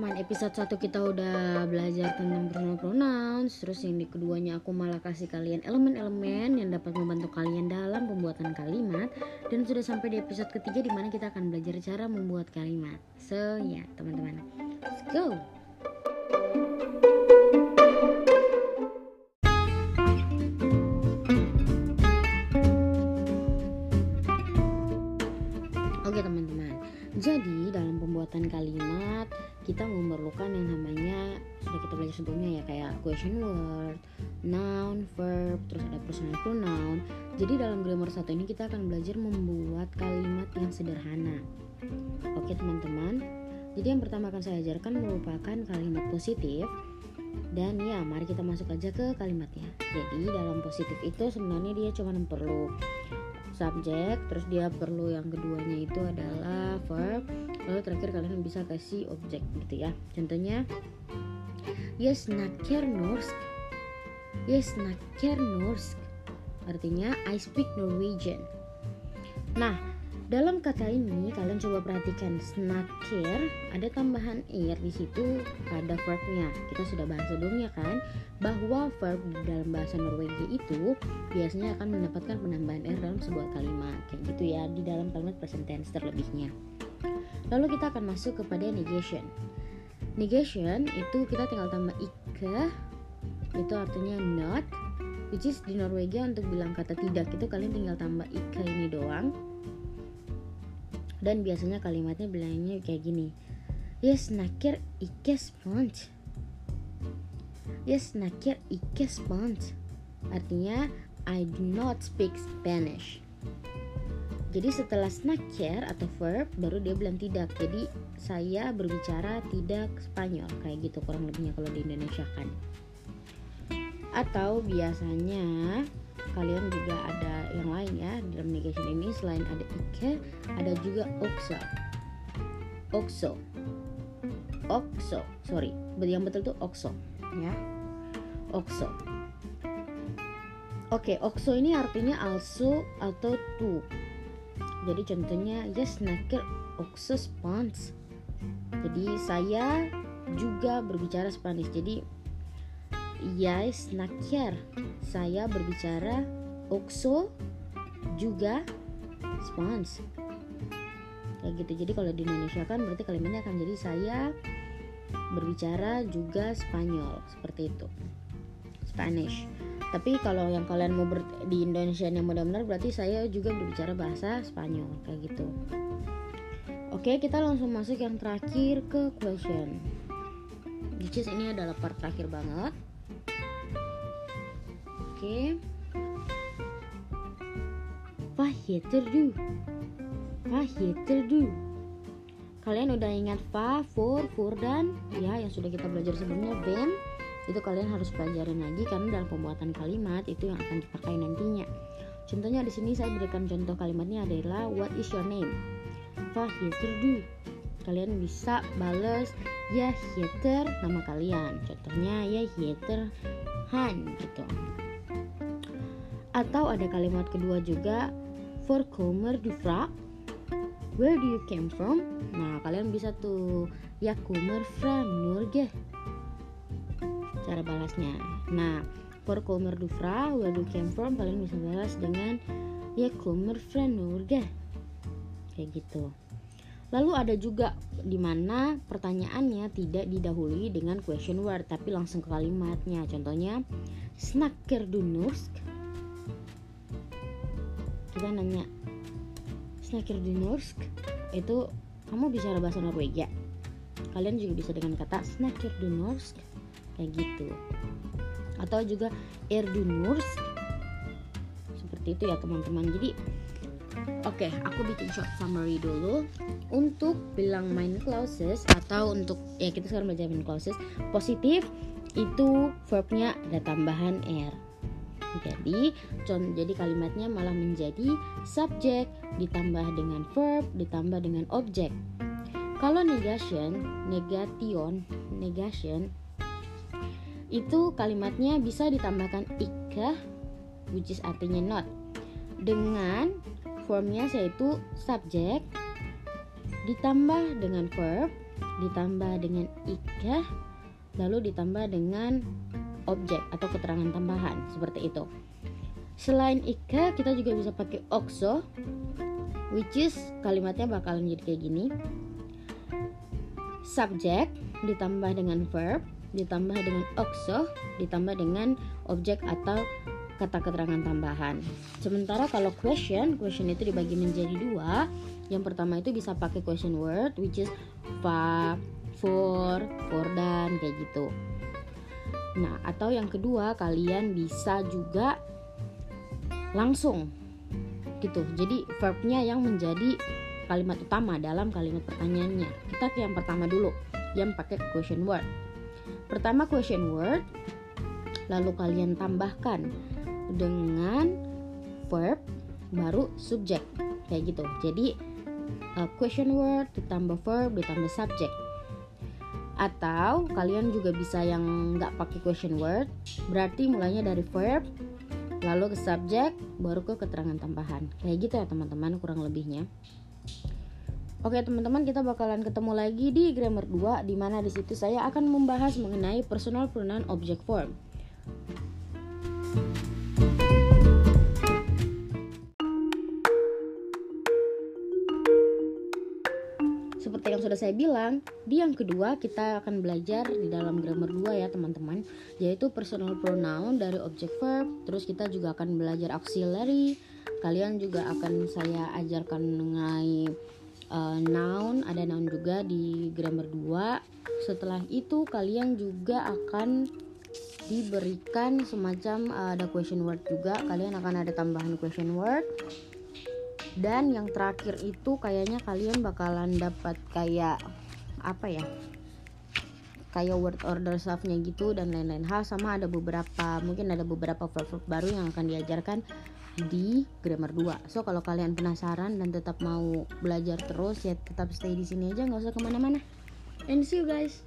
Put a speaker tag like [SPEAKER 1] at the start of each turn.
[SPEAKER 1] teman-teman, episode 1 kita udah belajar tentang pronoun pronouns Terus yang di keduanya aku malah kasih kalian elemen-elemen yang dapat membantu kalian dalam pembuatan kalimat Dan sudah sampai di episode ketiga di mana kita akan belajar cara membuat kalimat So ya teman-teman, let's go! Personal pronoun. Jadi dalam grammar satu ini kita akan belajar membuat kalimat yang sederhana. Oke teman-teman, jadi yang pertama akan saya ajarkan merupakan kalimat positif dan ya mari kita masuk aja ke kalimatnya. Jadi dalam positif itu sebenarnya dia cuma perlu subjek terus dia perlu yang keduanya itu adalah verb lalu terakhir kalian bisa kasih objek gitu ya contohnya yes norsk yes nakker norsk artinya I speak Norwegian nah dalam kata ini kalian coba perhatikan snakker ada tambahan er di situ pada verbnya. Kita sudah bahas sebelumnya kan bahwa verb dalam bahasa Norwegia itu biasanya akan mendapatkan penambahan er dalam sebuah kalimat kayak gitu ya di dalam kalimat present tense terlebihnya. Lalu kita akan masuk kepada negation. Negation itu kita tinggal tambah ike itu artinya not which is di Norwegia untuk bilang kata tidak itu kalian tinggal tambah ike ini doang. Dan biasanya kalimatnya bilangnya kayak gini Yes nakir ikke sponge. Yes nakir ikke sponge. Artinya I do not speak Spanish. Jadi setelah snacker atau verb baru dia bilang tidak. Jadi saya berbicara tidak Spanyol Kayak gitu kurang lebihnya kalau di Indonesia kan Atau biasanya kalian juga ada yang lain ya dalam negation ini selain ada ike ada juga oxo oxo oxo sorry. Yang betul tuh oxo ya. Oxo oke oxo ini artinya also atau to. Jadi contohnya yes nakir oxo spans jadi saya juga berbicara Spanish. Jadi Yes, nakir. Saya berbicara Okso juga spons. Kayak gitu. Jadi kalau di Indonesia kan berarti kalimatnya akan jadi saya berbicara juga Spanyol seperti itu. Spanish. Tapi kalau yang kalian mau ber di Indonesia yang benar-benar berarti saya juga berbicara bahasa Spanyol kayak gitu. Oke, kita langsung masuk yang terakhir ke question. Which ini adalah part terakhir banget. Oke. Vad heter du? Vad heter du? Kalian udah ingat fa, for, for dan ya yang sudah kita belajar sebelumnya ben itu kalian harus pelajarin lagi karena dalam pembuatan kalimat itu yang akan dipakai nantinya. Contohnya di sini saya berikan contoh kalimatnya adalah what is your name? Vad heter du? Kalian bisa bales ya heter nama kalian. Contohnya ya heter Han gitu atau ada kalimat kedua juga for du fra where do you came from? Nah kalian bisa tuh ya kommer fra Norge cara balasnya. Nah for du fra where do you came from? Kalian bisa balas dengan ya kommer fra Norge kayak gitu. Lalu ada juga di mana pertanyaannya tidak didahului dengan question word tapi langsung ke kalimatnya. Contohnya, snakker du? Kita nanya Snakker du norsk itu kamu bicara bahasa Norwegia? Kalian juga bisa dengan kata Snakker du norsk kayak gitu. Atau juga Er du norsk seperti itu ya teman-teman. Jadi Oke, okay, aku bikin short summary dulu. Untuk bilang main clauses atau untuk ya kita sekarang belajar main clauses positif itu verbnya ada tambahan er jadi, jadi kalimatnya malah menjadi subjek ditambah dengan verb ditambah dengan objek. Kalau negation, negation, negation itu kalimatnya bisa ditambahkan ika which is artinya not dengan formnya yaitu subjek ditambah dengan verb ditambah dengan ika lalu ditambah dengan objek atau keterangan tambahan seperti itu selain ika kita juga bisa pakai oxo which is kalimatnya bakalan jadi kayak gini subject ditambah dengan verb ditambah dengan oxo ditambah dengan objek atau kata keterangan tambahan. Sementara kalau question, question itu dibagi menjadi dua. Yang pertama itu bisa pakai question word, which is fa, for, for dan kayak gitu. Nah, atau yang kedua kalian bisa juga langsung gitu. Jadi verbnya yang menjadi kalimat utama dalam kalimat pertanyaannya. Kita ke yang pertama dulu, yang pakai question word. Pertama question word, lalu kalian tambahkan dengan verb baru subjek kayak gitu jadi uh, question word ditambah verb ditambah subject atau kalian juga bisa yang nggak pakai question word berarti mulainya dari verb lalu ke subjek baru ke keterangan tambahan kayak gitu ya teman-teman kurang lebihnya Oke teman-teman kita bakalan ketemu lagi di grammar 2 di mana di situ saya akan membahas mengenai personal pronoun object form. Seperti yang sudah saya bilang, di yang kedua kita akan belajar di dalam grammar 2 ya teman-teman, yaitu personal pronoun dari object verb, terus kita juga akan belajar auxiliary, kalian juga akan saya ajarkan mengenai uh, noun, ada noun juga di grammar 2. Setelah itu kalian juga akan diberikan semacam uh, ada question word juga, kalian akan ada tambahan question word dan yang terakhir itu kayaknya kalian bakalan dapat kayak apa ya kayak word order selfnya gitu dan lain-lain hal. Sama ada beberapa mungkin ada beberapa verb baru yang akan diajarkan di grammar 2 so kalau kalian penasaran dan tetap mau belajar terus ya tetap stay di sini aja nggak usah ke mana-mana. And see you guys